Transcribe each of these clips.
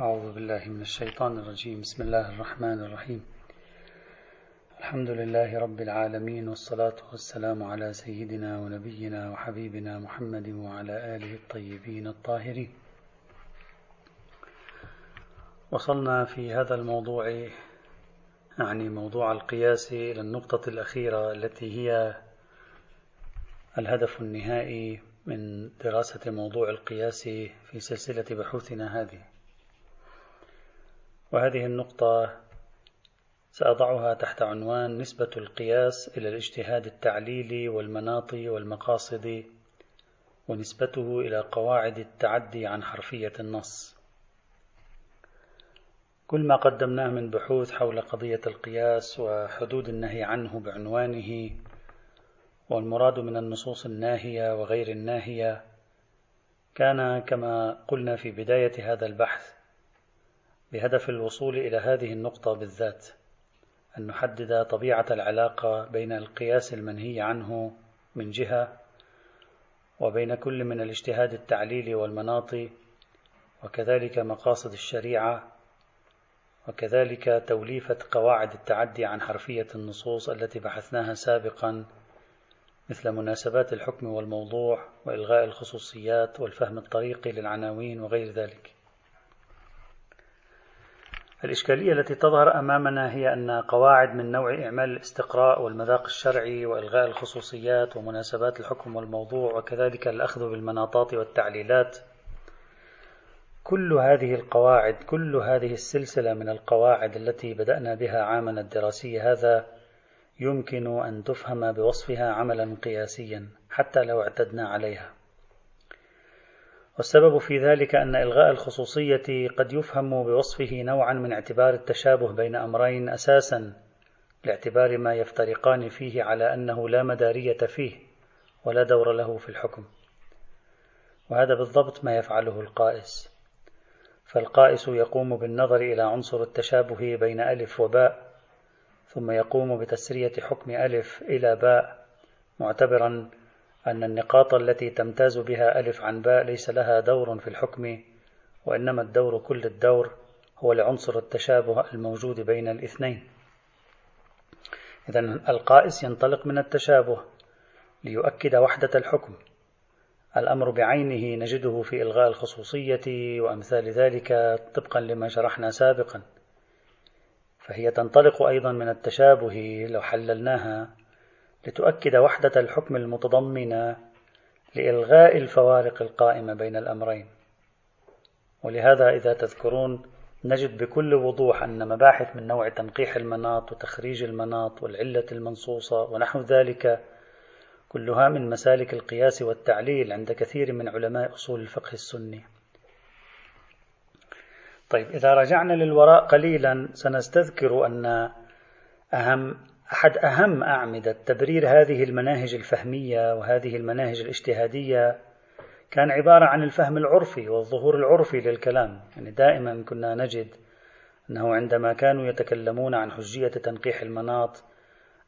أعوذ بالله من الشيطان الرجيم. بسم الله الرحمن الرحيم. الحمد لله رب العالمين والصلاة والسلام على سيدنا ونبينا وحبيبنا محمد وعلى آله الطيبين الطاهرين. وصلنا في هذا الموضوع يعني موضوع القياس إلى النقطة الأخيرة التي هي الهدف النهائي من دراسة موضوع القياس في سلسلة بحوثنا هذه. وهذه النقطة سأضعها تحت عنوان نسبة القياس إلى الاجتهاد التعليلي والمناط والمقاصد ونسبته إلى قواعد التعدي عن حرفية النص. كل ما قدمناه من بحوث حول قضية القياس وحدود النهي عنه بعنوانه والمراد من النصوص الناهية وغير الناهية كان كما قلنا في بداية هذا البحث بهدف الوصول إلى هذه النقطة بالذات أن نحدد طبيعة العلاقة بين القياس المنهي عنه من جهة وبين كل من الاجتهاد التعليلي والمناط وكذلك مقاصد الشريعة وكذلك توليفة قواعد التعدي عن حرفية النصوص التي بحثناها سابقا مثل مناسبات الحكم والموضوع وإلغاء الخصوصيات والفهم الطريقي للعناوين وغير ذلك. الإشكالية التي تظهر أمامنا هي أن قواعد من نوع إعمال الاستقراء والمذاق الشرعي وإلغاء الخصوصيات ومناسبات الحكم والموضوع وكذلك الأخذ بالمناطات والتعليلات. كل هذه القواعد كل هذه السلسلة من القواعد التي بدأنا بها عامنا الدراسي هذا يمكن أن تفهم بوصفها عملا قياسيا حتى لو اعتدنا عليها. والسبب في ذلك أن إلغاء الخصوصية قد يفهم بوصفه نوعا من اعتبار التشابه بين أمرين أساسا لاعتبار ما يفترقان فيه على أنه لا مدارية فيه ولا دور له في الحكم. وهذا بالضبط ما يفعله القائس. فالقائس يقوم بالنظر إلى عنصر التشابه بين ألف وباء ثم يقوم بتسرية حكم ألف إلى باء معتبرا أن النقاط التي تمتاز بها ألف عن باء ليس لها دور في الحكم وإنما الدور كل الدور هو لعنصر التشابه الموجود بين الاثنين. إذا القائس ينطلق من التشابه ليؤكد وحدة الحكم. الأمر بعينه نجده في إلغاء الخصوصية وأمثال ذلك طبقا لما شرحنا سابقا. فهي تنطلق أيضا من التشابه لو حللناها لتؤكد وحدة الحكم المتضمنة لإلغاء الفوارق القائمة بين الأمرين ولهذا إذا تذكرون نجد بكل وضوح أن مباحث من نوع تنقيح المناط وتخريج المناط والعلة المنصوصة ونحو ذلك كلها من مسالك القياس والتعليل عند كثير من علماء أصول الفقه السني. طيب إذا رجعنا للوراء قليلا سنستذكر أن أهم أحد أهم أعمدة تبرير هذه المناهج الفهمية وهذه المناهج الاجتهادية كان عبارة عن الفهم العرفي والظهور العرفي للكلام. يعني دائما كنا نجد أنه عندما كانوا يتكلمون عن حجية تنقيح المناط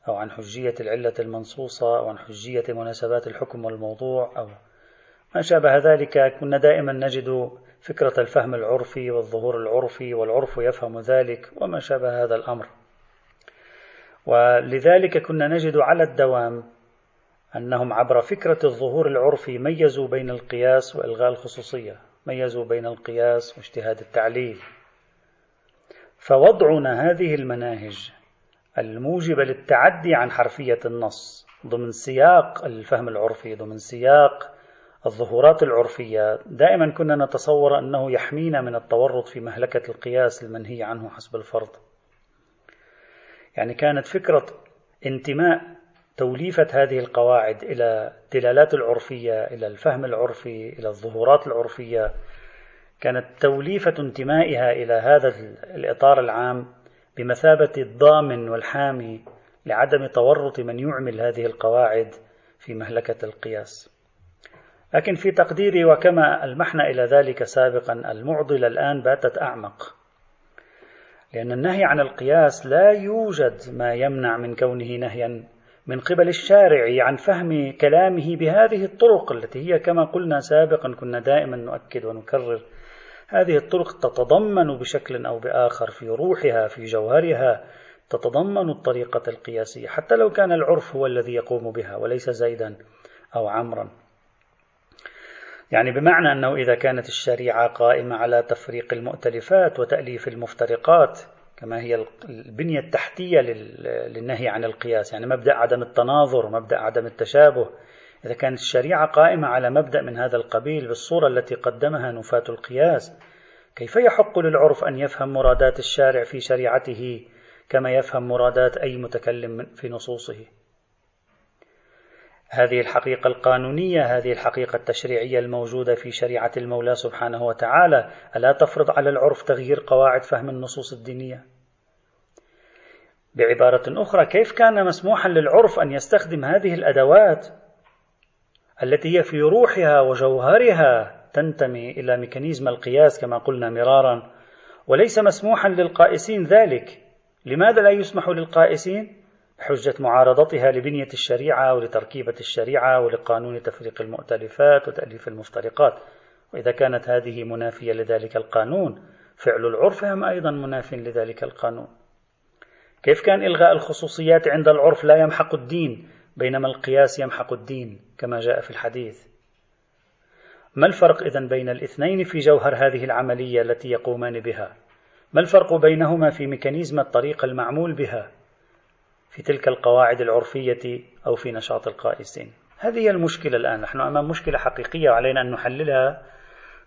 أو عن حجية العلة المنصوصة أو عن حجية مناسبات الحكم والموضوع أو ما شابه ذلك كنا دائما نجد فكرة الفهم العرفي والظهور العرفي والعرف يفهم ذلك وما شابه هذا الأمر. ولذلك كنا نجد على الدوام أنهم عبر فكرة الظهور العرفي ميزوا بين القياس وإلغاء الخصوصية ميزوا بين القياس واجتهاد التعليل. فوضعنا هذه المناهج الموجبة للتعدي عن حرفية النص ضمن سياق الفهم العرفي ضمن سياق الظهورات العرفية. دائما كنا نتصور أنه يحمينا من التورط في مهلكة القياس المنهي عنه حسب الفرض. يعني كانت فكرة انتماء توليفة هذه القواعد إلى الدلالات العرفية إلى الفهم العرفي إلى الظهورات العرفية كانت توليفة انتمائها إلى هذا الإطار العام بمثابة الضامن والحامي لعدم تورط من يعمل هذه القواعد في مهلكة القياس. لكن في تقديري وكما ألمحنا إلى ذلك سابقا المعضلة الآن باتت أعمق. لأن النهي عن القياس لا يوجد ما يمنع من كونه نهيا من قبل الشارع عن فهم كلامه بهذه الطرق التي هي كما قلنا سابقا كنا دائما نؤكد ونكرر. هذه الطرق تتضمن بشكل أو بآخر في روحها في جوهرها تتضمن الطريقة القياسية حتى لو كان العرف هو الذي يقوم بها وليس زيدا أو عمرا. يعني بمعنى أنه إذا كانت الشريعة قائمة على تفريق المؤتلفات وتأليف المفترقات كما هي البنية التحتية للنهي عن القياس يعني مبدأ عدم التناظر مبدأ عدم التشابه. إذا كانت الشريعة قائمة على مبدأ من هذا القبيل بالصورة التي قدمها نفاة القياس كيف يحق للعرف أن يفهم مرادات الشارع في شريعته كما يفهم مرادات أي متكلم في نصوصه؟ هذه الحقيقة القانونية هذه الحقيقة التشريعية الموجودة في شريعة المولى سبحانه وتعالى. ألا تفرض على العرف تغيير قواعد فهم النصوص الدينية؟ بعبارة أخرى كيف كان مسموحا للعرف أن يستخدم هذه الأدوات التي هي في روحها وجوهرها تنتمي إلى ميكانيزم القياس كما قلنا مرارا؟ وليس مسموحا للقائسين ذلك. لماذا لا يسمح للقائسين؟ بحجة معارضتها لبنية الشريعة ولتركيبة الشريعة ولقانون تفريق المؤتلفات وتأليف المفترقات. وإذا كانت هذه منافية لذلك القانون فعل العرف هم أيضا مناف لذلك القانون. كيف كان إلغاء الخصوصيات عند العرف لا يمحق الدين بينما القياس يمحق الدين كما جاء في الحديث؟ ما الفرق إذن بين الاثنين في جوهر هذه العملية التي يقومان بها؟ ما الفرق بينهما في ميكانيزم الطريقة المعمول بها؟ في تلك القواعد العرفية أو في نشاط القائسين. هذه هي المشكلة الآن. نحن أمام مشكلة حقيقية وعلينا أن نحللها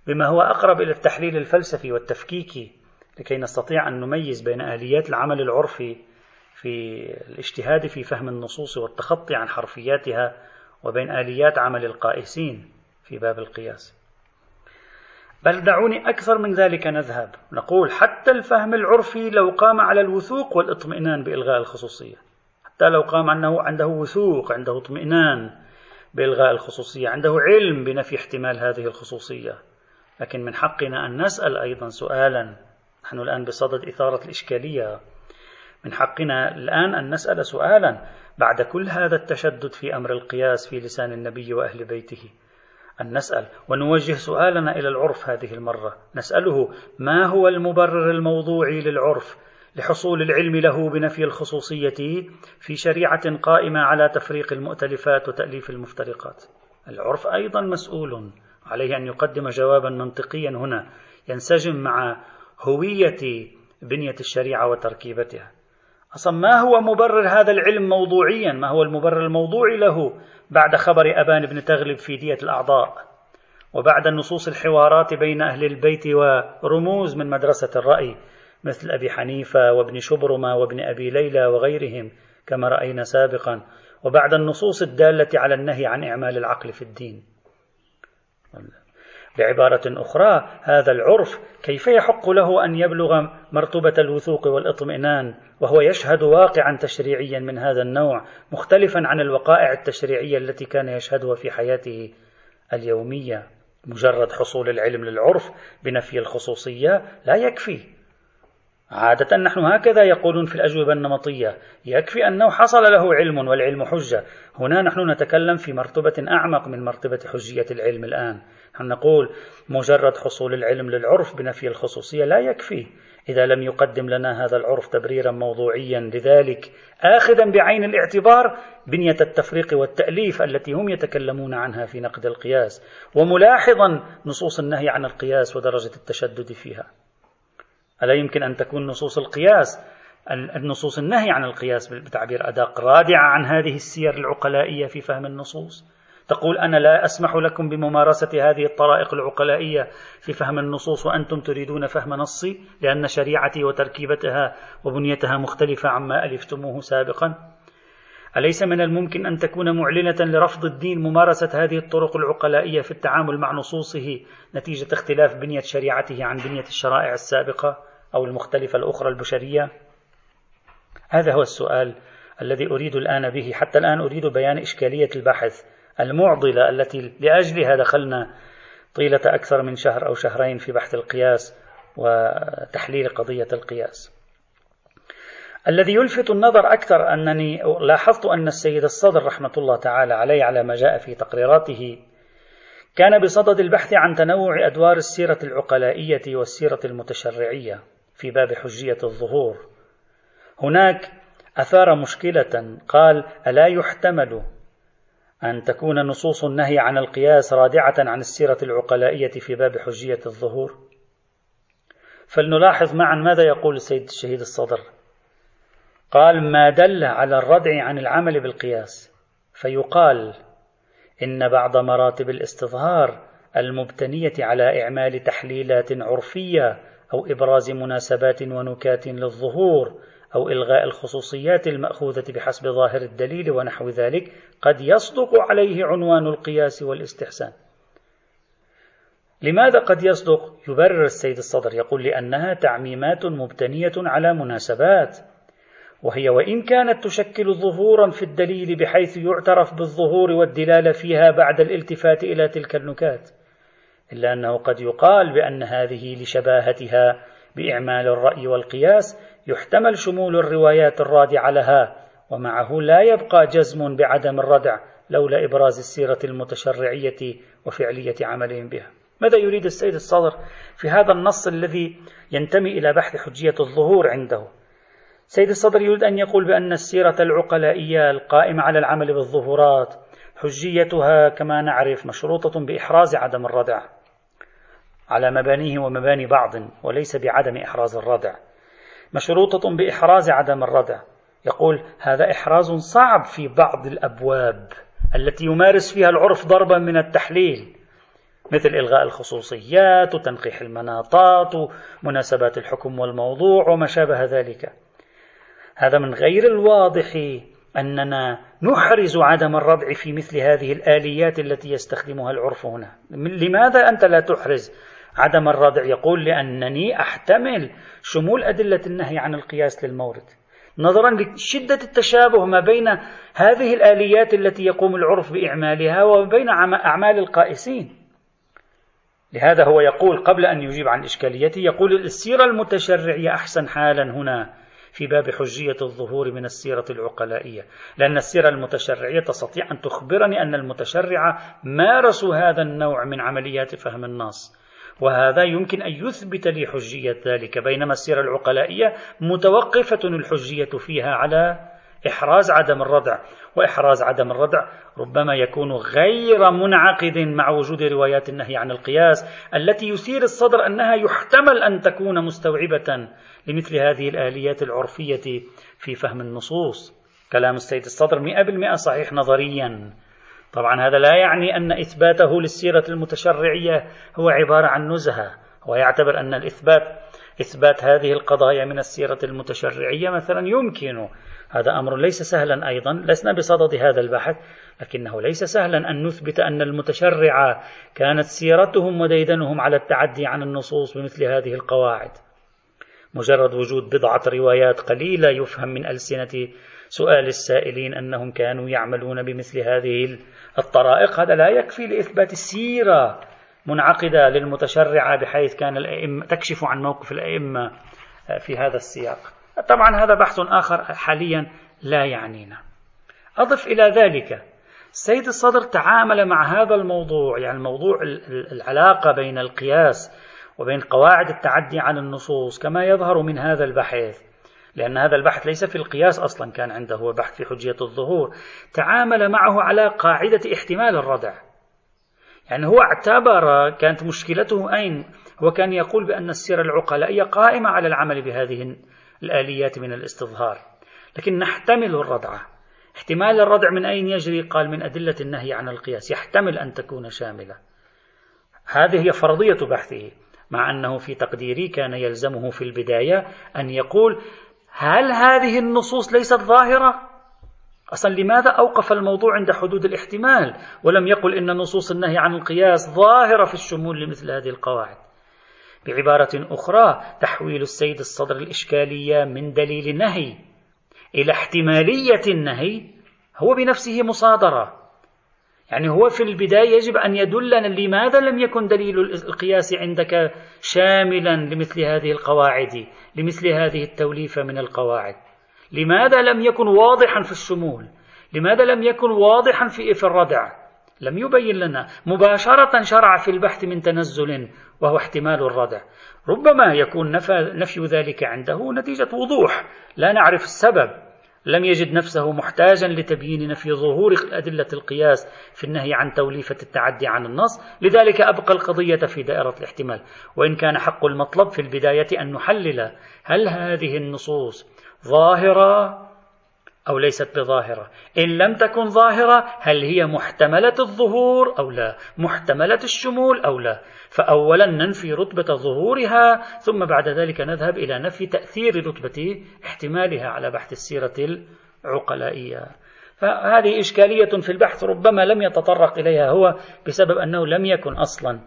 بما هو أقرب إلى التحليل الفلسفي والتفكيكي لكي نستطيع أن نميز بين آليات العمل العرفي في الاجتهاد في فهم النصوص والتخطي عن حرفياتها وبين آليات عمل القائسين في باب القياس. بل دعوني أكثر من ذلك نذهب. نقول حتى الفهم العرفي لو قام على الوثوق والإطمئنان بإلغاء الخصوصية. حتى لو قام أنه عنده وثوق عنده اطمئنان بإلغاء الخصوصية عنده علم بنفي احتمال هذه الخصوصية. لكن من حقنا أن نسأل أيضا سؤالا. نحن الآن بصدد إثارة الإشكالية. من حقنا الآن أن نسأل سؤالا بعد كل هذا التشدد في أمر القياس في لسان النبي وأهل بيته. أن نسأل ونوجه سؤالنا إلى العرف هذه المرة. نسأله ما هو المبرر الموضوعي للعرف؟ لحصول العلم له بنفي الخصوصية في شريعة قائمة على تفريق المؤتلفات وتأليف المفترقات. العرف أيضا مسؤول عليه أن يقدم جوابا منطقيا هنا ينسجم مع هوية بنية الشريعة وتركيبتها. أصلا ما هو مبرر هذا العلم موضوعيا؟ ما هو المبرر الموضوعي له بعد خبر أبان بن تغلب في دية الأعضاء؟ وبعد النصوص الحوارات بين أهل البيت ورموز من مدرسة الرأي مثل أبي حنيفة وابن شبرمة وابن أبي ليلى وغيرهم كما رأينا سابقا. وبعد النصوص الدالة على النهي عن إعمال العقل في الدين. بعبارة أخرى هذا العرف كيف يحق له أن يبلغ مرتبة الوثوق والإطمئنان؟ وهو يشهد واقعا تشريعيا من هذا النوع مختلفا عن الوقائع التشريعية التي كان يشهدها في حياته اليومية. مجرد حصول العلم للعرف بنفي الخصوصية لا يكفي. عادة نحن هكذا يقولون في الأجوبة النمطية يكفي أنه حصل له علم والعلم حجة. هنا نحن نتكلم في مرتبة أعمق من مرتبة حجية العلم الآن. نحن نقول مجرد حصول العلم للعرف بنفي الخصوصية؟ لا يكفي. إذا لم يقدم لنا هذا العرف تبريرا موضوعيا لذلك آخذا بعين الاعتبار بنية التفريق والتأليف التي هم يتكلمون عنها في نقد القياس وملاحظا نصوص النهي عن القياس ودرجة التشدد فيها. ألا يمكن أن تكون نصوص القياس؟ النصوص النهي عن القياس بتعبير أدق رادعة عن هذه السير العقلائية في فهم النصوص. تقول أنا لا أسمح لكم بممارسة هذه الطرائق العقلائية في فهم النصوص وأنتم تريدون فهم نصي لأن شريعتي وتركيبتها وبنيتها مختلفة عما ألفتموه سابقا. أليس من الممكن أن تكون معلنة لرفض الدين ممارسة هذه الطرق العقلائية في التعامل مع نصوصه نتيجة اختلاف بنية شريعته عن بنية الشرائع السابقة؟ أو المختلفة الأخرى البشرية؟ هذا هو السؤال الذي أريد الآن به حتى الآن أريد بيان إشكالية البحث المعضلة التي لأجلها دخلنا طيلة أكثر من شهر أو شهرين في بحث القياس وتحليل قضية القياس. الذي يلفت النظر أكثر أنني لاحظت أن السيد الصدر رحمة الله تعالى عليه على ما جاء في تقريراته كان بصدد البحث عن تنوع أدوار السيرة العقلائية والسيرة المتشرعية في باب حجية الظهور. هناك أثار مشكلة قال ألا يحتمل أن تكون نصوص النهي عن القياس رادعة عن السيرة العقلائية في باب حجية الظهور؟ فلنلاحظ معا ماذا يقول السيد الشهيد الصدر. قال ما دل على الردع عن العمل بالقياس. فيقال إن بعض مراتب الاستظهار المبتنية على إعمال تحليلات عرفية أو إبراز مناسبات ونكات للظهور أو إلغاء الخصوصيات المأخوذة بحسب ظاهر الدليل ونحو ذلك قد يصدق عليه عنوان القياس والاستحسان. لماذا قد يصدق؟ يبرر السيد الصدر يقول لأنها تعميمات مبتنية على مناسبات وهي وإن كانت تشكل ظهورا في الدليل بحيث يعترف بالظهور والدلالة فيها بعد الالتفات إلى تلك النكات إلا أنه قد يقال بأن هذه لشباهتها بإعمال الرأي والقياس يحتمل شمول الروايات الرادعة لها ومعه لا يبقى جزم بعدم الردع لولا إبراز السيرة المتشرعية وفعلية عملهم بها. ماذا يريد السيد الصدر في هذا النص الذي ينتمي إلى بحث حجية الظهور عنده؟ سيد الصدر يريد أن يقول بأن السيرة العقلائية القائمة على العمل بالظهورات حجيتها كما نعرف مشروطة بإحراز عدم الردع. على مبانيه ومباني بعض وليس بعدم إحراز الردع. مشروطة بإحراز عدم الردع. يقول هذا إحراز صعب في بعض الأبواب التي يمارس فيها العرف ضربا من التحليل مثل إلغاء الخصوصيات وتنقيح المناطات ومناسبات الحكم والموضوع وما شابه ذلك. هذا من غير الواضح أننا نحرز عدم الردع في مثل هذه الآليات التي يستخدمها العرف هنا. لماذا أنت لا تحرز؟ عدم الردع يقول لأنني أحتمل شمول أدلة النهي عن القياس للمورد. نظرا لشدة التشابه ما بين هذه الآليات التي يقوم العرف بإعمالها وبين أعمال القائسين. لهذا هو يقول قبل أن يجيب عن إشكاليته يقول السيرة المتشرعية أحسن حالا هنا في باب حجية الظهور من السيرة العقلائية. لأن السيرة المتشرعية تستطيع أن تخبرني أن المتشرعة مارسوا هذا النوع من عمليات فهم النص وهذا يمكن أن يثبت لي حجية ذلك بينما السيرة العقلائية متوقفة الحجية فيها على إحراز عدم الردع. وإحراز عدم الردع ربما يكون غير منعقد مع وجود روايات النهي عن القياس التي يثير الصدر أنها يحتمل أن تكون مستوعبة لمثل هذه الآليات العرفية في فهم النصوص. كلام السيد الصدر مئة بالمئة صحيح نظريا. طبعا هذا لا يعني أن إثباته للسيرة المتشرعية هو عبارة عن نزهة هو يعتبر أن الإثبات إثبات هذه القضايا من السيرة المتشرعية مثلا يمكن. هذا أمر ليس سهلا أيضا لسنا بصدد هذا البحث لكنه ليس سهلا أن نثبت أن المتشرعة كانت سيرتهم وديدنهم على التعدي عن النصوص بمثل هذه القواعد. مجرد وجود بضعة روايات قليلة يفهم من ألسنة سؤال السائلين أنهم كانوا يعملون بمثل هذه الطرائق. هذا لا يكفي لإثبات السيرة منعقدة للمتشرعة بحيث كان الأئمة تكشف عن موقف الأئمة في هذا السياق. طبعا هذا بحث آخر حاليا لا يعنينا. أضف إلى ذلك السيد الصدر تعامل مع هذا الموضوع يعني موضوع العلاقة بين القياس وبين قواعد التعدي عن النصوص كما يظهر من هذا البحث. لأن هذا البحث ليس في القياس أصلا كان عنده هو بحث في حجية الظهور. تعامل معه على قاعدة احتمال الردع. يعني هو اعتبر كانت مشكلته أين؟ هو كان يقول بأن السيرة العقلائية قائمة على العمل بهذه الآليات من الاستظهار. لكن نحتمل الردعة احتمال الردع من أين يجري؟ قال من أدلة النهي عن القياس. يحتمل أن تكون شاملة. هذه هي فرضية بحثه مع أنه في تقديري كان يلزمه في البداية أن يقول هل هذه النصوص ليست ظاهرة؟ أصلا لماذا أوقف الموضوع عند حدود الاحتمال ولم يقل إن نصوص النهي عن القياس ظاهرة في الشمول لمثل هذه القواعد بعبارة أخرى تحويل السيد الصدر الإشكالية من دليل النهي إلى احتمالية النهي هو بنفسه مصادرة يعني هو في البداية يجب أن يدلنا لماذا لم يكن دليل القياس عندك شاملا لمثل هذه القواعد لمثل هذه التوليفة من القواعد. لماذا لم يكن واضحا في الشمول؟ لماذا لم يكن واضحا في في الردع؟ لم يبين لنا. مباشرة شرع في البحث من تنزل وهو احتمال الردع. ربما يكون نفي ذلك عنده نتيجة وضوح. لا نعرف السبب. لم يجد نفسه محتاجا لتبيين نفي ظهور أدلة القياس في النهي عن توليفة التعدي عن النص لذلك أبقى القضية في دائرة الاحتمال. وإن كان حق المطلب في البداية أن نحلل هل هذه النصوص ظاهرة أو ليست بظاهرة. إن لم تكن ظاهرة هل هي محتملة الظهور أو لا؟ محتملة الشمول أو لا؟ فأولا ننفي رتبة ظهورها ثم بعد ذلك نذهب إلى نفي تأثير رتبة احتمالها على بحث السيرة العقلائية. فهذه إشكالية في البحث ربما لم يتطرق إليها هو بسبب أنه لم يكن أصلا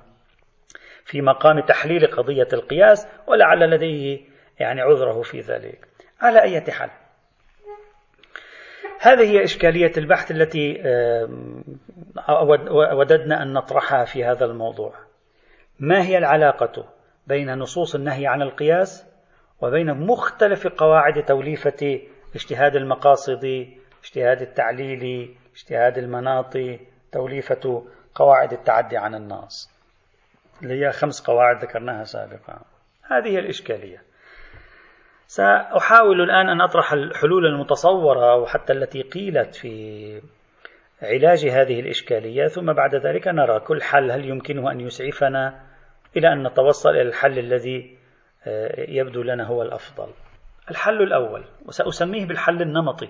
في مقام تحليل قضية القياس ولعل لديه يعني عذره في ذلك. على أي حال هذه هي إشكالية البحث التي وددنا أن نطرحها في هذا الموضوع. ما هي العلاقة بين نصوص النهي عن القياس وبين مختلف قواعد توليفة اجتهاد المقاصد اجتهاد التعليل اجتهاد المناط توليفة قواعد التعدي عن النص اللي هي خمس قواعد ذكرناها سابقا. هذه الإشكالية. سأحاول الآن أن أطرح الحلول المتصورة وحتى التي قيلت في علاج هذه الإشكالية ثم بعد ذلك نرى كل حل هل يمكنه أن يسعفنا إلى أن نتوصل إلى الحل الذي آه، يبدو لنا هو الأفضل. الحل الأول وسأسميه بالحل النمطي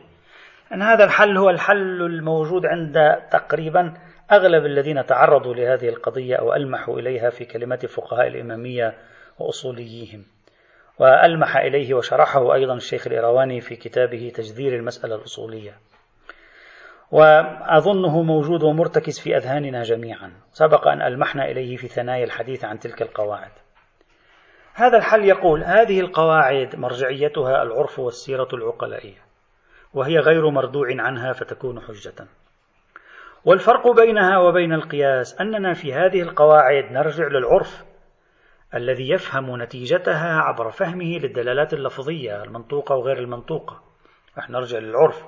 أن هذا الحل هو الحل الموجود عند تقريبا أغلب الذين تعرضوا لهذه القضية أو ألمحوا إليها في كلمات فقهاء الإمامية وأصوليهم. وألمح إليه وشرحه أيضا الشيخ الإيرواني في كتابه تجذير المسألة الأصولية. وأظنه موجود ومرتكز في أذهاننا جميعا. سبق أن ألمحنا إليه في ثنايا الحديث عن تلك القواعد. هذا الحل يقول هذه القواعد مرجعيتها العرف والسيرة العقلائية وهي غير مردوع عنها فتكون حجة. والفرق بينها وبين القياس أننا في هذه القواعد نرجع للعرف الذي يفهم نتيجتها عبر فهمه للدلالات اللفظية المنطوقة وغير المنطوقة. نحن نرجع للعرف.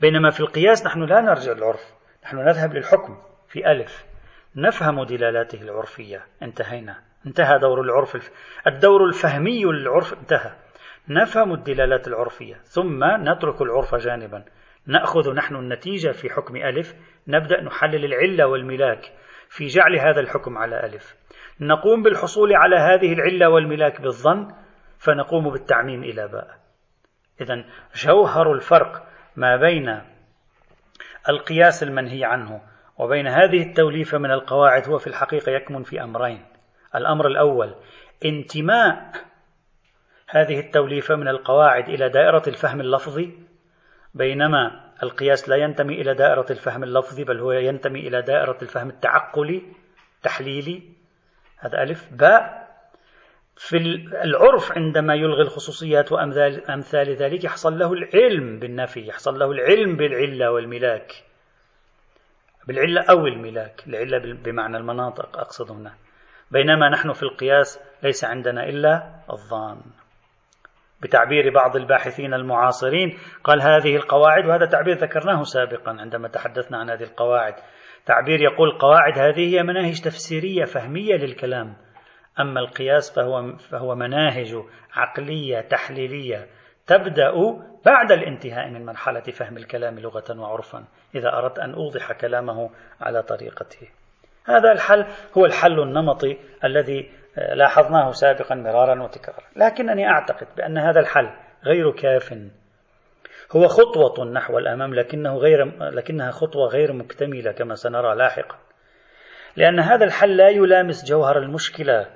بينما في القياس نحن لا نرجع للعرف. نحن نذهب للحكم في ألف. نفهم دلالاته العرفية. انتهينا. انتهى دور العرف الف... الدور الفهمي للعرف انتهى. نفهم الدلالات العرفية. ثم نترك العرف جانبا. نأخذ نحن النتيجة في حكم ألف. نبدأ نحلل العلة والملاك في جعل هذا الحكم على ألف. نقوم بالحصول على هذه العلة والملاك بالظن فنقوم بالتعميم إلى باء. إذا جوهر الفرق ما بين القياس المنهي عنه وبين هذه التوليفة من القواعد هو في الحقيقة يكمن في أمرين. الأمر الأول انتماء هذه التوليفة من القواعد إلى دائرة الفهم اللفظي بينما القياس لا ينتمي إلى دائرة الفهم اللفظي بل هو ينتمي إلى دائرة الفهم التعقلي تحليلي هذا ألف باء. في العرف عندما يلغي الخصوصيات وأمثال ذلك يحصل له العلم بالنفي يحصل له العلم بالعلة والملاك. بالعلة أو الملاك العلة بمعنى المناطق أقصد هنا. بينما نحن في القياس ليس عندنا إلا الظان. بتعبير بعض الباحثين المعاصرين قال هذه القواعد وهذا تعبير ذكرناه سابقا عندما تحدثنا عن هذه القواعد. تعبير يقول القواعد هذه هي مناهج تفسيرية فهمية للكلام. أما القياس فهو, فهو مناهج عقلية تحليلية تبدأ بعد الانتهاء من مرحلة فهم الكلام لغة وعرفا إذا أردت أن أوضح كلامه على طريقته. هذا الحل هو الحل النمطي الذي لاحظناه سابقا مرارا وتكرارا. لكنني أعتقد بأن هذا الحل غير كاف. هو خطوة نحو الأمام لكنه غير لكنها خطوة غير مكتملة كما سنرى لاحقا. لأن هذا الحل لا يلامس جوهر المشكلة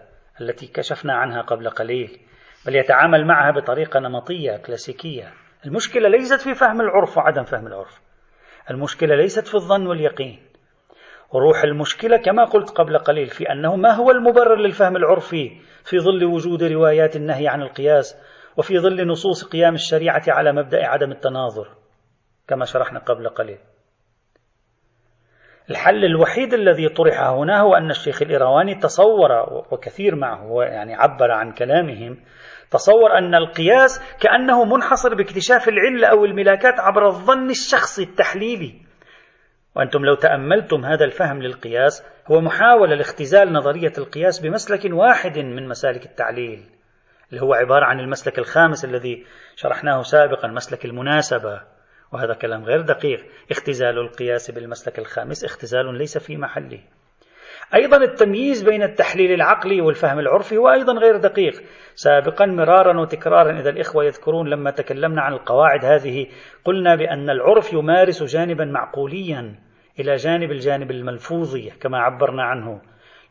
التي كشفنا عنها قبل قليل بل يتعامل معها بطريقة نمطية كلاسيكية. المشكلة ليست في فهم العرف وعدم فهم العرف. المشكلة ليست في الظن واليقين. وروح المشكلة كما قلت قبل قليل في أنه ما هو المبرر للفهم العرفي في ظل وجود روايات النهي عن القياس وفي ظل نصوص قيام الشريعة على مبدأ عدم التناظر كما شرحنا قبل قليل. الحل الوحيد الذي طرح هنا هو أن الشيخ الإيرواني تصور وكثير معه يعني عبر عن كلامهم تصور أن القياس كأنه منحصر باكتشاف العلة أو الملاكات عبر الظن الشخصي التحليلي. وأنتم لو تأملتم هذا الفهم للقياس هو محاولة لاختزال نظرية القياس بمسلك واحد من مسالك التعليل. اللي هو عبارة عن المسلك الخامس الذي شرحناه سابقا مسلك المناسبة. وهذا كلام غير دقيق. اختزال القياس بالمسلك الخامس اختزال ليس في محله. أيضا التمييز بين التحليل العقلي والفهم العرفي هو أيضا غير دقيق. سابقا مرارا وتكرارا إذا الإخوة يذكرون لما تكلمنا عن القواعد هذه قلنا بأن العرف يمارس جانبا معقوليا إلى جانب الجانب الملفوظي كما عبرنا عنه.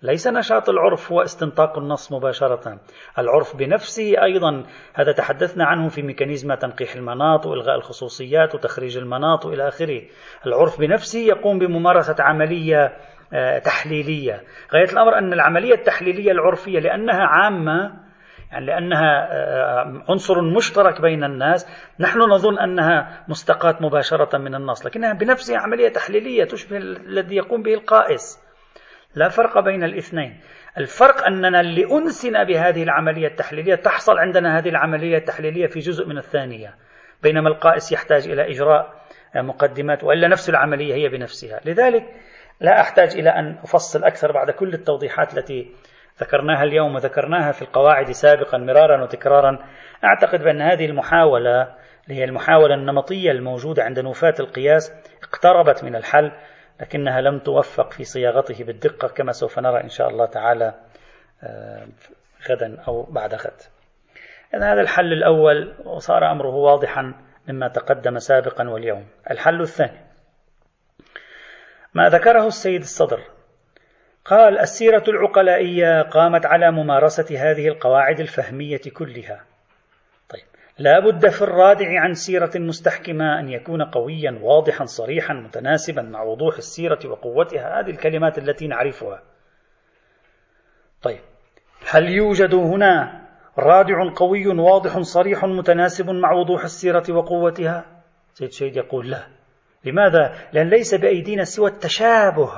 ليس نشاط العرف هو استنطاق النص مباشرة. العرف بنفسه أيضا هذا تحدثنا عنه في ميكانيزم تنقيح المناط وإلغاء الخصوصيات وتخريج المناط وإلى آخره. العرف بنفسه يقوم بممارسة عملية آه، تحليلية. غاية الأمر أن العملية التحليلية العرفية لأنها عامة يعني لأنها آه، عنصر مشترك بين الناس نحن نظن أنها مستقاة مباشرة من النص لكنها بنفسها عملية تحليلية تشبه الذي يقوم به القائس. لا فرق بين الاثنين. الفرق أننا لأنسنا بهذه العملية التحليلية تحصل عندنا هذه العملية التحليلية في جزء من الثانية. بينما القائس يحتاج إلى إجراء مقدمات وإلا نفس العملية هي بنفسها. لذلك لا أحتاج إلى أن أفصل أكثر بعد كل التوضيحات التي ذكرناها اليوم وذكرناها في القواعد سابقا مرارا وتكرارا. أعتقد بأن هذه المحاولة اللي هي المحاولة النمطية الموجودة عند نوفاة القياس اقتربت من الحل. لكنها لم توفق في صياغته بالدقة كما سوف نرى إن شاء الله تعالى آه، غدا أو بعد غد. إذا هذا الحل الأول وصار أمره واضحا مما تقدم سابقا واليوم. الحل الثاني. ما ذكره السيد الصدر. قال السيرة العقلائية قامت على ممارسة هذه القواعد الفهمية كلها. لا بد في الرادع عن سيرة مستحكمة أن يكون قويا واضحا صريحا متناسبا مع وضوح السيرة وقوتها. هذه الكلمات التي نعرفها. طيب هل يوجد هنا رادع قوي واضح صريح متناسب مع وضوح السيرة وقوتها؟ سيد شيد يقول لا. لماذا؟ لأن ليس بأيدينا سوى التشابه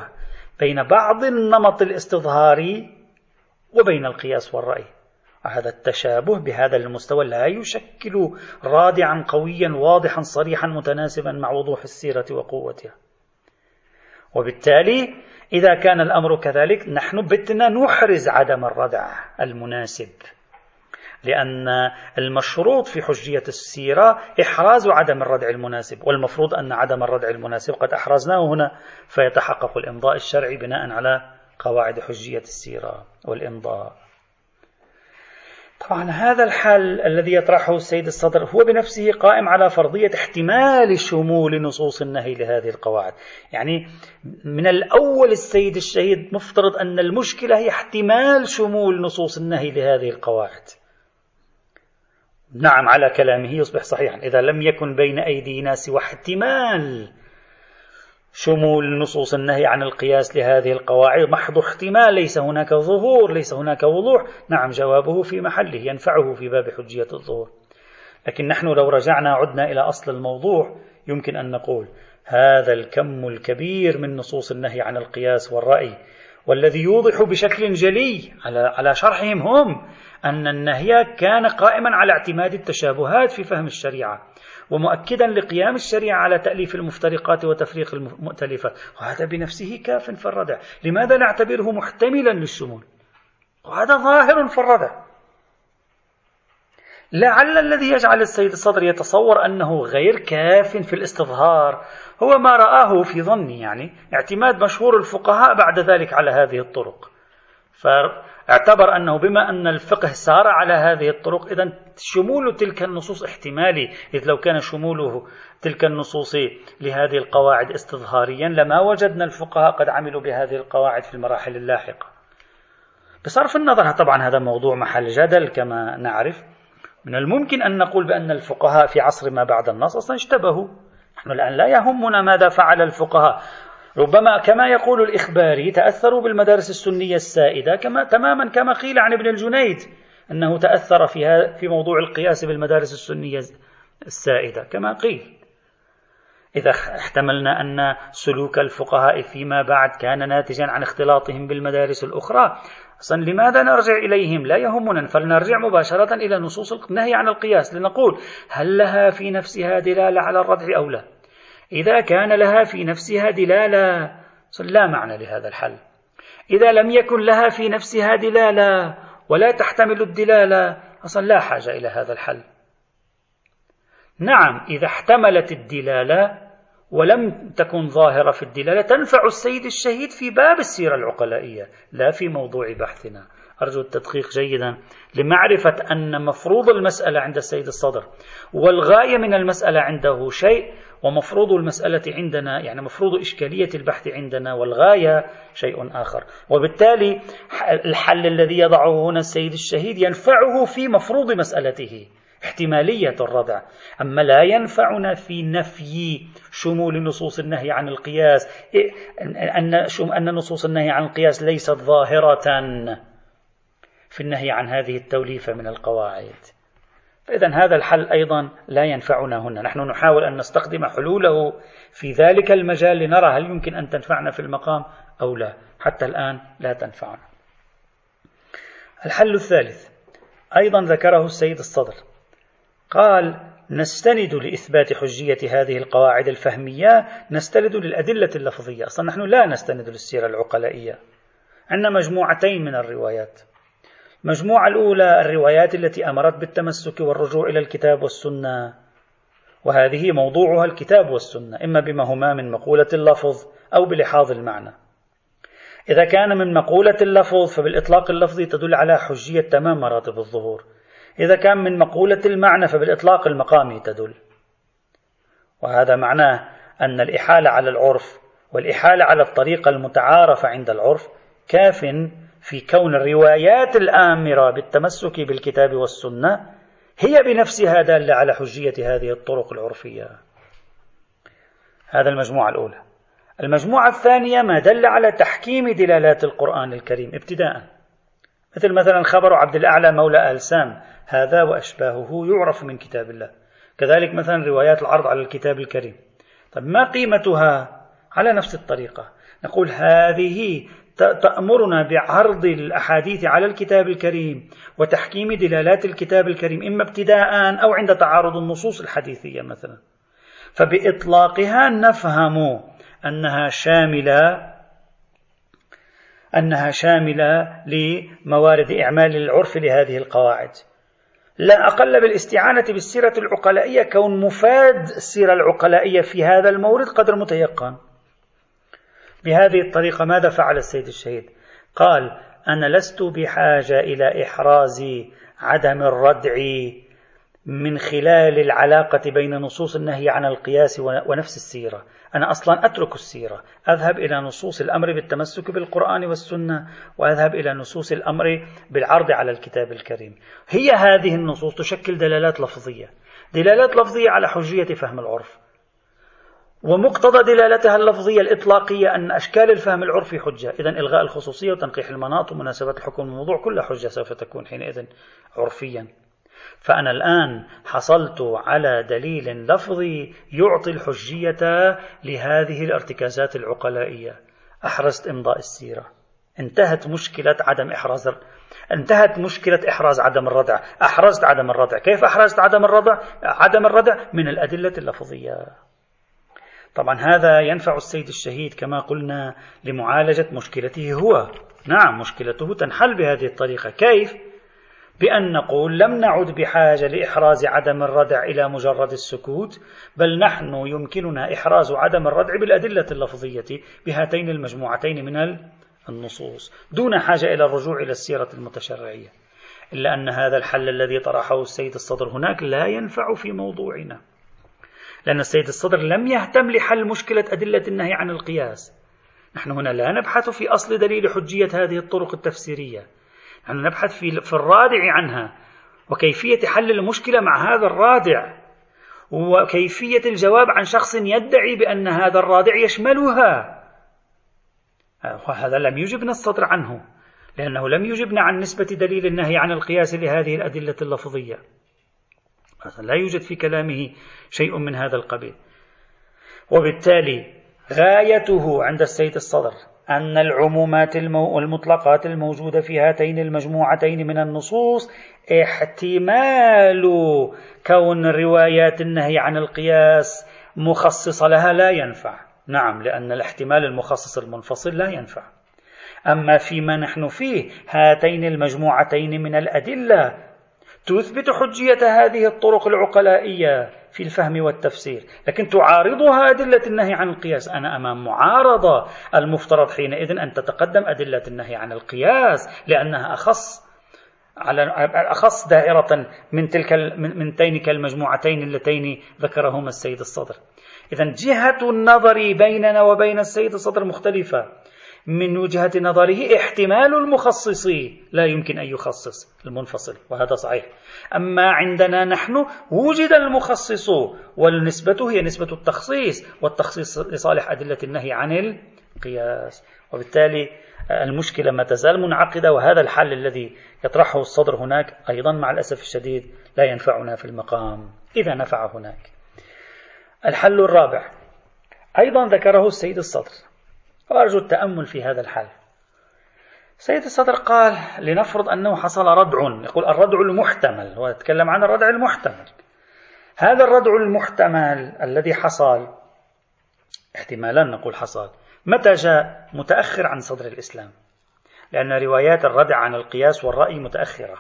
بين بعض النمط الاستظهاري وبين القياس والرأي. هذا التشابه بهذا المستوى لا يشكل رادعا قويا واضحا صريحا متناسبا مع وضوح السيرة وقوتها. وبالتالي إذا كان الأمر كذلك نحن بتنا نحرز عدم الردع المناسب. لأن المشروط في حجية السيرة إحراز عدم الردع المناسب والمفروض أن عدم الردع المناسب قد أحرزناه هنا فيتحقق الإمضاء الشرعي بناء على قواعد حجية السيرة والإمضاء. طبعا هذا الحل الذي يطرحه السيد الصدر هو بنفسه قائم على فرضية احتمال شمول نصوص النهي لهذه القواعد. يعني من الأول السيد الشهيد مفترض أن المشكلة هي احتمال شمول نصوص النهي لهذه القواعد. نعم على كلامه يصبح صحيحا. إذا لم يكن بين أيدينا سوى احتمال شمول نصوص النهي عن القياس لهذه القواعد محض احتمال ليس هناك ظهور ليس هناك وضوح. نعم جوابه في محله ينفعه في باب حجية الظهور. لكن نحن لو رجعنا عدنا إلى أصل الموضوع يمكن أن نقول هذا الكم الكبير من نصوص النهي عن القياس والرأي والذي يوضح بشكل جلي على على شرحهم هم أن النهي كان قائما على اعتماد التشابهات في فهم الشريعة. ومؤكدا لقيام الشريعة على تأليف المفترقات وتفريق المؤتلفات وهذا بنفسه كاف في الردع لماذا نعتبره محتملا للشمول وهذا ظاهر في الردع لعل الذي يجعل السيد الصدر يتصور أنه غير كاف في الاستظهار هو ما رآه في ظني يعني اعتماد مشهور الفقهاء بعد ذلك على هذه الطرق. اعتبر أنه بما أن الفقه سار على هذه الطرق إذا شمول تلك النصوص احتمالي إذ لو كان شموله تلك النصوص لهذه القواعد استظهاريا لما وجدنا الفقهاء قد عملوا بهذه القواعد في المراحل اللاحقة. بصرف النظر طبعا هذا موضوع محل جدل كما نعرف. من الممكن أن نقول بأن الفقهاء في عصر ما بعد النص أصلا اشتبهوا. نحن الآن لا يهمنا ماذا فعل الفقهاء. ربما كما يقول الإخباري تأثروا بالمدارس السنية السائدة كما تماما كما قيل عن ابن الجنيد أنه تأثر في في موضوع القياس بالمدارس السنية السائدة كما قيل. إذا احتملنا أن سلوك الفقهاء فيما بعد كان ناتجا عن اختلاطهم بالمدارس الأخرى. أصلا لماذا نرجع إليهم؟ لا يهمنا فلنرجع مباشرة إلى نصوص النهي عن القياس لنقول هل لها في نفسها دلالة على الردع أو لا؟ إذا كان لها في نفسها دلالة لا معنى لهذا الحل. إذا لم يكن لها في نفسها دلالة ولا تحتمل الدلالة أصلا لا حاجة إلى هذا الحل. نعم إذا احتملت الدلالة ولم تكن ظاهرة في الدلالة تنفع السيد الشهيد في باب السيرة العقلائية لا في موضوع بحثنا. أرجو التدقيق جيدا لمعرفة أن مفروض المسألة عند السيد الصدر والغاية من المسألة عنده شيء ومفروض المسألة عندنا يعني مفروض إشكالية البحث عندنا والغاية شيء آخر. وبالتالي الحل الذي يضعه هنا السيد الشهيد ينفعه في مفروض مسألته احتمالية الردع. أما لا ينفعنا في نفي شمول نصوص النهي عن القياس أن أن نصوص النهي عن القياس ليست ظاهرة في النهي عن هذه التوليفة من القواعد. فإذا هذا الحل أيضا لا ينفعنا هنا. نحن نحاول أن نستخدم حلوله في ذلك المجال لنرى هل يمكن أن تنفعنا في المقام أو لا. حتى الآن لا تنفعنا. الحل الثالث. أيضا ذكره السيد الصدر. قال نستند لإثبات حجية هذه القواعد الفهمية نستند للأدلة اللفظية. أصلا نحن لا نستند للسيرة العقلائية. عندنا مجموعتين من الروايات. المجموعة الأولى الروايات التي أمرت بالتمسك والرجوع إلى الكتاب والسنة. وهذه موضوعها الكتاب والسنة إما بما هما من مقولة اللفظ أو بلحاظ المعنى. إذا كان من مقولة اللفظ فبالإطلاق اللفظي تدل على حجية تمام مراتب الظهور. إذا كان من مقولة المعنى فبالإطلاق المقامي تدل. وهذا معناه أن الإحالة على العرف والإحالة على الطريقة المتعارفة عند العرف كاف في كون الروايات الآمرة بالتمسك بالكتاب والسنة هي بنفسها دالة على حجية هذه الطرق العرفية. هذا المجموعة الأولى. المجموعة الثانية ما دل على تحكيم دلالات القرآن الكريم ابتداء. مثل مثلا خبر عبد الأعلى مولى آل سام هذا وأشباهه يعرف من كتاب الله. كذلك مثلا روايات العرض على الكتاب الكريم. طب ما قيمتها على نفس الطريقة؟ نقول هذه تأمرنا بعرض الأحاديث على الكتاب الكريم وتحكيم دلالات الكتاب الكريم إما ابتداء أو عند تعارض النصوص الحديثية مثلا. فبإطلاقها نفهم أنها شاملة أنها شاملة لموارد إعمال العرف لهذه القواعد. لا أقل بالاستعانة بالسيرة العقلائية كون مفاد السيرة العقلائية في هذا المورد قدر متيقن. بهذه الطريقة ماذا فعل السيد الشهيد؟ قال أنا لست بحاجة إلى إحراز عدم الردع من خلال العلاقة بين نصوص النهي عن القياس ونفس السيرة. أنا أصلا أترك السيرة. أذهب إلى نصوص الأمر بالتمسك بالقرآن والسنة وأذهب إلى نصوص الأمر بالعرض على الكتاب الكريم. هي هذه النصوص تشكل دلالات لفظية. دلالات لفظية على حجية فهم العرف. ومقتضى دلالتها اللفظية الإطلاقية أن أشكال الفهم العرفي حجة. إذا إلغاء الخصوصية وتنقيح المناط ومناسبة الحكم الموضوع كلها حجة سوف تكون حينئذ عرفيا. فأنا الآن حصلت على دليل لفظي يعطي الحجية لهذه الارتكازات العقلائية. أحرزت إمضاء السيرة. انتهت مشكلة عدم إحراز انتهت مشكلة إحراز عدم الردع. أحرزت عدم الردع. كيف أحرزت عدم الردع؟ عدم الردع من الأدلة اللفظية. طبعا هذا ينفع السيد الشهيد كما قلنا لمعالجة مشكلته هو. نعم مشكلته تنحل بهذه الطريقة. كيف؟ بأن نقول لم نعد بحاجة لإحراز عدم الردع إلى مجرد السكوت بل نحن يمكننا إحراز عدم الردع بالأدلة اللفظية بهاتين المجموعتين من النصوص دون حاجة إلى الرجوع إلى السيرة المتشرعية. إلا أن هذا الحل الذي طرحه السيد الصدر هناك لا ينفع في موضوعنا. لأن السيد الصدر لم يهتم لحل مشكلة أدلة النهي عن القياس. نحن هنا لا نبحث في أصل دليل حجية هذه الطرق التفسيرية. نحن نبحث في, الرادع عنها وكيفية حل المشكلة مع هذا الرادع وكيفية الجواب عن شخص يدعي بأن هذا الرادع يشملها. وهذا لم يجبنا الصدر عنه لأنه لم يجبنا عن نسبة دليل النهي عن القياس لهذه الأدلة اللفظية. لا يوجد في كلامه شيء من هذا القبيل. وبالتالي غايته عند السيد الصدر أن العمومات والمطلقات الموجودة في هاتين المجموعتين من النصوص احتمال كون روايات النهي عن القياس مخصص لها لا ينفع. نعم لأن الاحتمال المخصص المنفصل لا ينفع. أما فيما نحن فيه هاتين المجموعتين من الأدلة تثبت حجية هذه الطرق العقلائية في الفهم والتفسير. لكن تعارضها أدلة النهي عن القياس. أنا أمام معارضة المفترض حينئذ أن تتقدم أدلة النهي عن القياس لأنها أخص على أخص دائرة من تلك من تلك المجموعتين اللتين ذكرهما السيد الصدر. إذا جهة النظر بيننا وبين السيد الصدر مختلفة. من وجهة نظره احتمال المخصص لا يمكن أن يخصص المنفصل وهذا صحيح. أما عندنا نحن وجد المخصص والنسبة هي نسبة التخصيص والتخصيص لصالح أدلة النهي عن القياس. وبالتالي المشكلة ما تزال منعقدة وهذا الحل الذي يطرحه الصدر هناك أيضا مع الأسف الشديد لا ينفعنا في المقام. إذا نفع هناك. الحل الرابع. أيضا ذكره السيد الصدر. وأرجو التأمل في هذا الحل سيد الصدر قال لنفرض أنه حصل ردع. يقول الردع المحتمل. هو يتكلم عن الردع المحتمل. هذا الردع المحتمل الذي حصل احتمالا نقول حصل متى جاء؟ متأخر عن صدر الإسلام. لأن روايات الردع عن القياس والرأي متأخرة.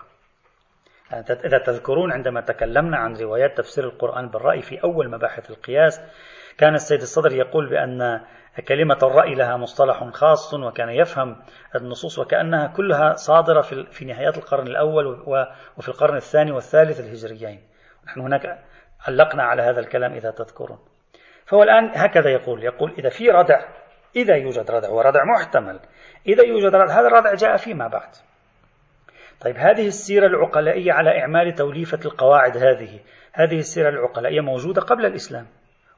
إذا تذكرون عندما تكلمنا عن روايات تفسير القرآن بالرأي في أول مباحث القياس كان السيد الصدر يقول بأن كلمة الرأي لها مصطلح خاص وكان يفهم النصوص وكأنها كلها صادرة في نهايات القرن الأول وفي القرن الثاني والثالث الهجريين. نحن هناك علقنا على هذا الكلام إذا تذكرون. فهو الآن هكذا يقول يقول إذا في ردع إذا يوجد ردع وردع محتمل. إذا يوجد ردع هذا الردع جاء فيما بعد. طيب هذه السيرة العقلائية على إعمال توليفة القواعد هذه. هذه السيرة العقلائية موجودة قبل الإسلام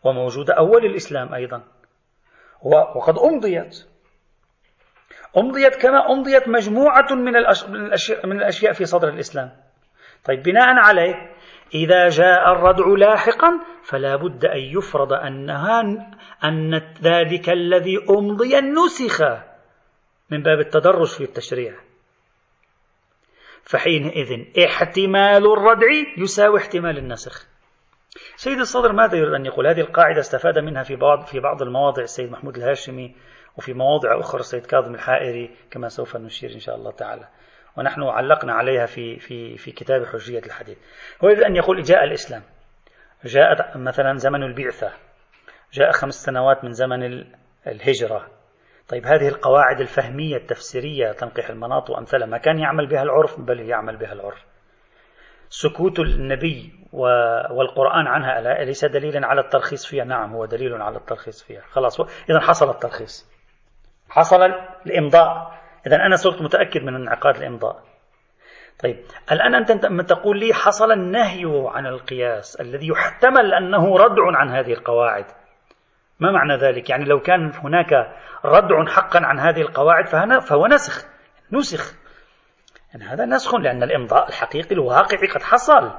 وموجودة أول الإسلام أيضا. وقد أمضيت. أمضيت كما أمضيت مجموعة من الأشياء, من الأشياء في صدر الإسلام. طيب بناء عليه إذا جاء الردع لاحقا فلا بد أن يفرض أنها أن ذلك الذي أمضي نسخ من باب التدرج في التشريع. فحينئذ احتمال الردع يساوي احتمال النسخ. سيد الصدر ماذا يريد أن يقول؟ هذه القاعدة استفاد منها في بعض في بعض المواضع السيد محمود الهاشمي وفي مواضع أخرى السيد كاظم الحائري كما سوف نشير إن شاء الله تعالى. ونحن علقنا عليها في في في كتاب حجية الحديث. هو يريد أن يقول جاء الإسلام. جاء مثلا زمن البعثة. جاء خمس سنوات من زمن الهجرة. طيب هذه القواعد الفهمية التفسيرية تنقيح المناط وأمثالها ما كان يعمل بها العرف؟ بل يعمل بها العرف. سكوت النبي والقرآن عنها أليس دليلا على الترخيص فيها؟ نعم هو دليل على الترخيص فيها. خلاص إذا حصل الترخيص. حصل الإمضاء. إذا أنا صرت متأكد من انعقاد الإمضاء. طيب الآن أنت تقول لي حصل النهي عن القياس الذي يحتمل أنه ردع عن هذه القواعد. ما معنى ذلك؟ يعني لو كان هناك ردع حقا عن هذه القواعد فهو نسخ نسخ. يعني هذا نسخ لأن الإمضاء الحقيقي الواقعي قد حصل.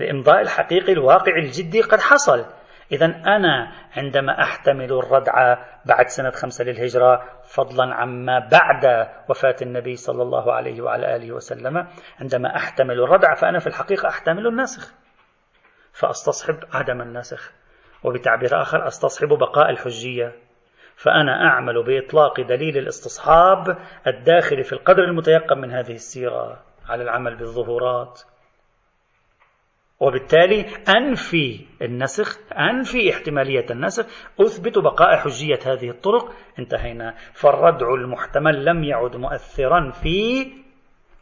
الإمضاء الحقيقي الواقعي الجدي قد حصل. إذا أنا عندما أحتمل الردع بعد سنة خمسة للهجرة فضلا عما بعد وفاة النبي صلى الله عليه وعلى آله وسلم عندما أحتمل الردع فأنا في الحقيقة أحتمل الناسخ فأستصحب عدم الناسخ وبتعبير آخر أستصحب بقاء الحجية. فأنا أعمل بإطلاق دليل الاستصحاب الداخل في القدر المتيقن من هذه السيرة على العمل بالظهورات. وبالتالي أنفي النسخ أنفي احتمالية النسخ أثبت بقاء حجية هذه الطرق. انتهينا. فالردع المحتمل لم يعد مؤثرا في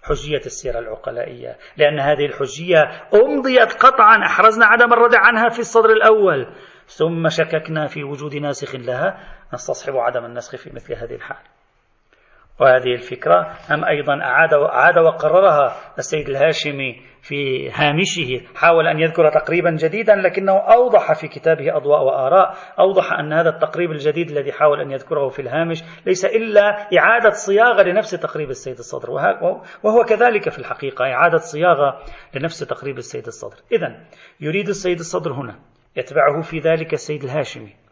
حجية السيرة العقلائية لأن هذه الحجية أمضيت قطعا أحرزنا عدم الردع عنها في الصدر الأول. ثم شككنا في وجود ناسخ لها. نستصحب عدم النسخ في مثل هذه الحال. وهذه الفكرة أم أيضا أعاد أعاد وقررها السيد الهاشمي في هامشه حاول أن يذكر تقريبا جديدا لكنه أوضح في كتابه أضواء وآراء أوضح أن هذا التقريب الجديد الذي حاول أن يذكره في الهامش ليس إلا إعادة صياغة لنفس تقريب السيد الصدر وهو كذلك في الحقيقة إعادة صياغة لنفس تقريب السيد الصدر. إذا يريد السيد الصدر هنا يتبعه في ذلك السيد الهاشمي.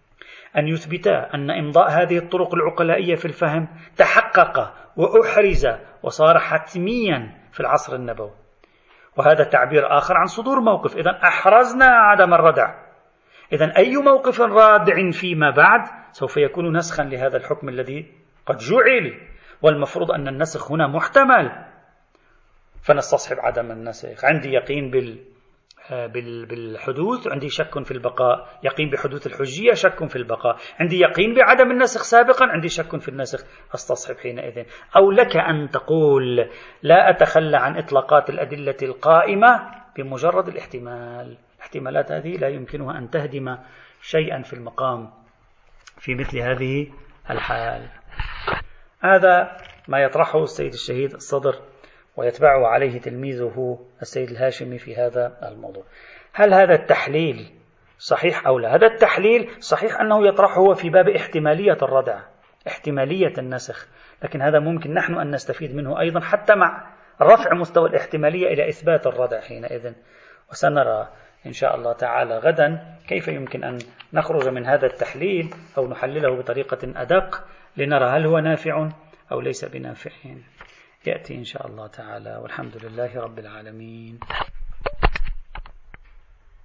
أن يثبتا أن إمضاء هذه الطرق العقلائية في الفهم تحقق وأحرز وصار حتميا في العصر النبوي. وهذا تعبير آخر عن صدور موقف. إذا أحرزنا عدم الردع. إذا أي موقف رادع فيما بعد سوف يكون نسخا لهذا الحكم الذي قد جعل. والمفروض أن النسخ هنا محتمل. فنستصحب عدم النسخ. عندي يقين بال بالحدوث. عندي شك في البقاء. يقين بحدوث الحجية شك في البقاء. عندي يقين بعدم النسخ سابقا. عندي شك في النسخ. أستصحب حينئذ. أو لك أن تقول لا أتخلى عن إطلاقات الأدلة القائمة بمجرد الاحتمال. الاحتمالات هذه لا يمكنها أن تهدم شيئا في المقام في مثل هذه الحال. هذا ما يطرحه السيد الشهيد الصدر ويتبعه عليه تلميذه السيد الهاشمي في هذا الموضوع. هل هذا التحليل صحيح أو لا؟ هذا التحليل صحيح أنه يطرحه في باب احتمالية الردع احتمالية النسخ لكن هذا ممكن نحن أن نستفيد منه أيضا حتى مع رفع مستوى الاحتمالية إلى إثبات الردع حينئذ. وسنرى إن شاء الله تعالى غدا كيف يمكن أن نخرج من هذا التحليل أو نحلله بطريقة أدق لنرى هل هو نافع أو ليس بنافع. يأتي إن شاء الله تعالى والحمد لله رب العالمين.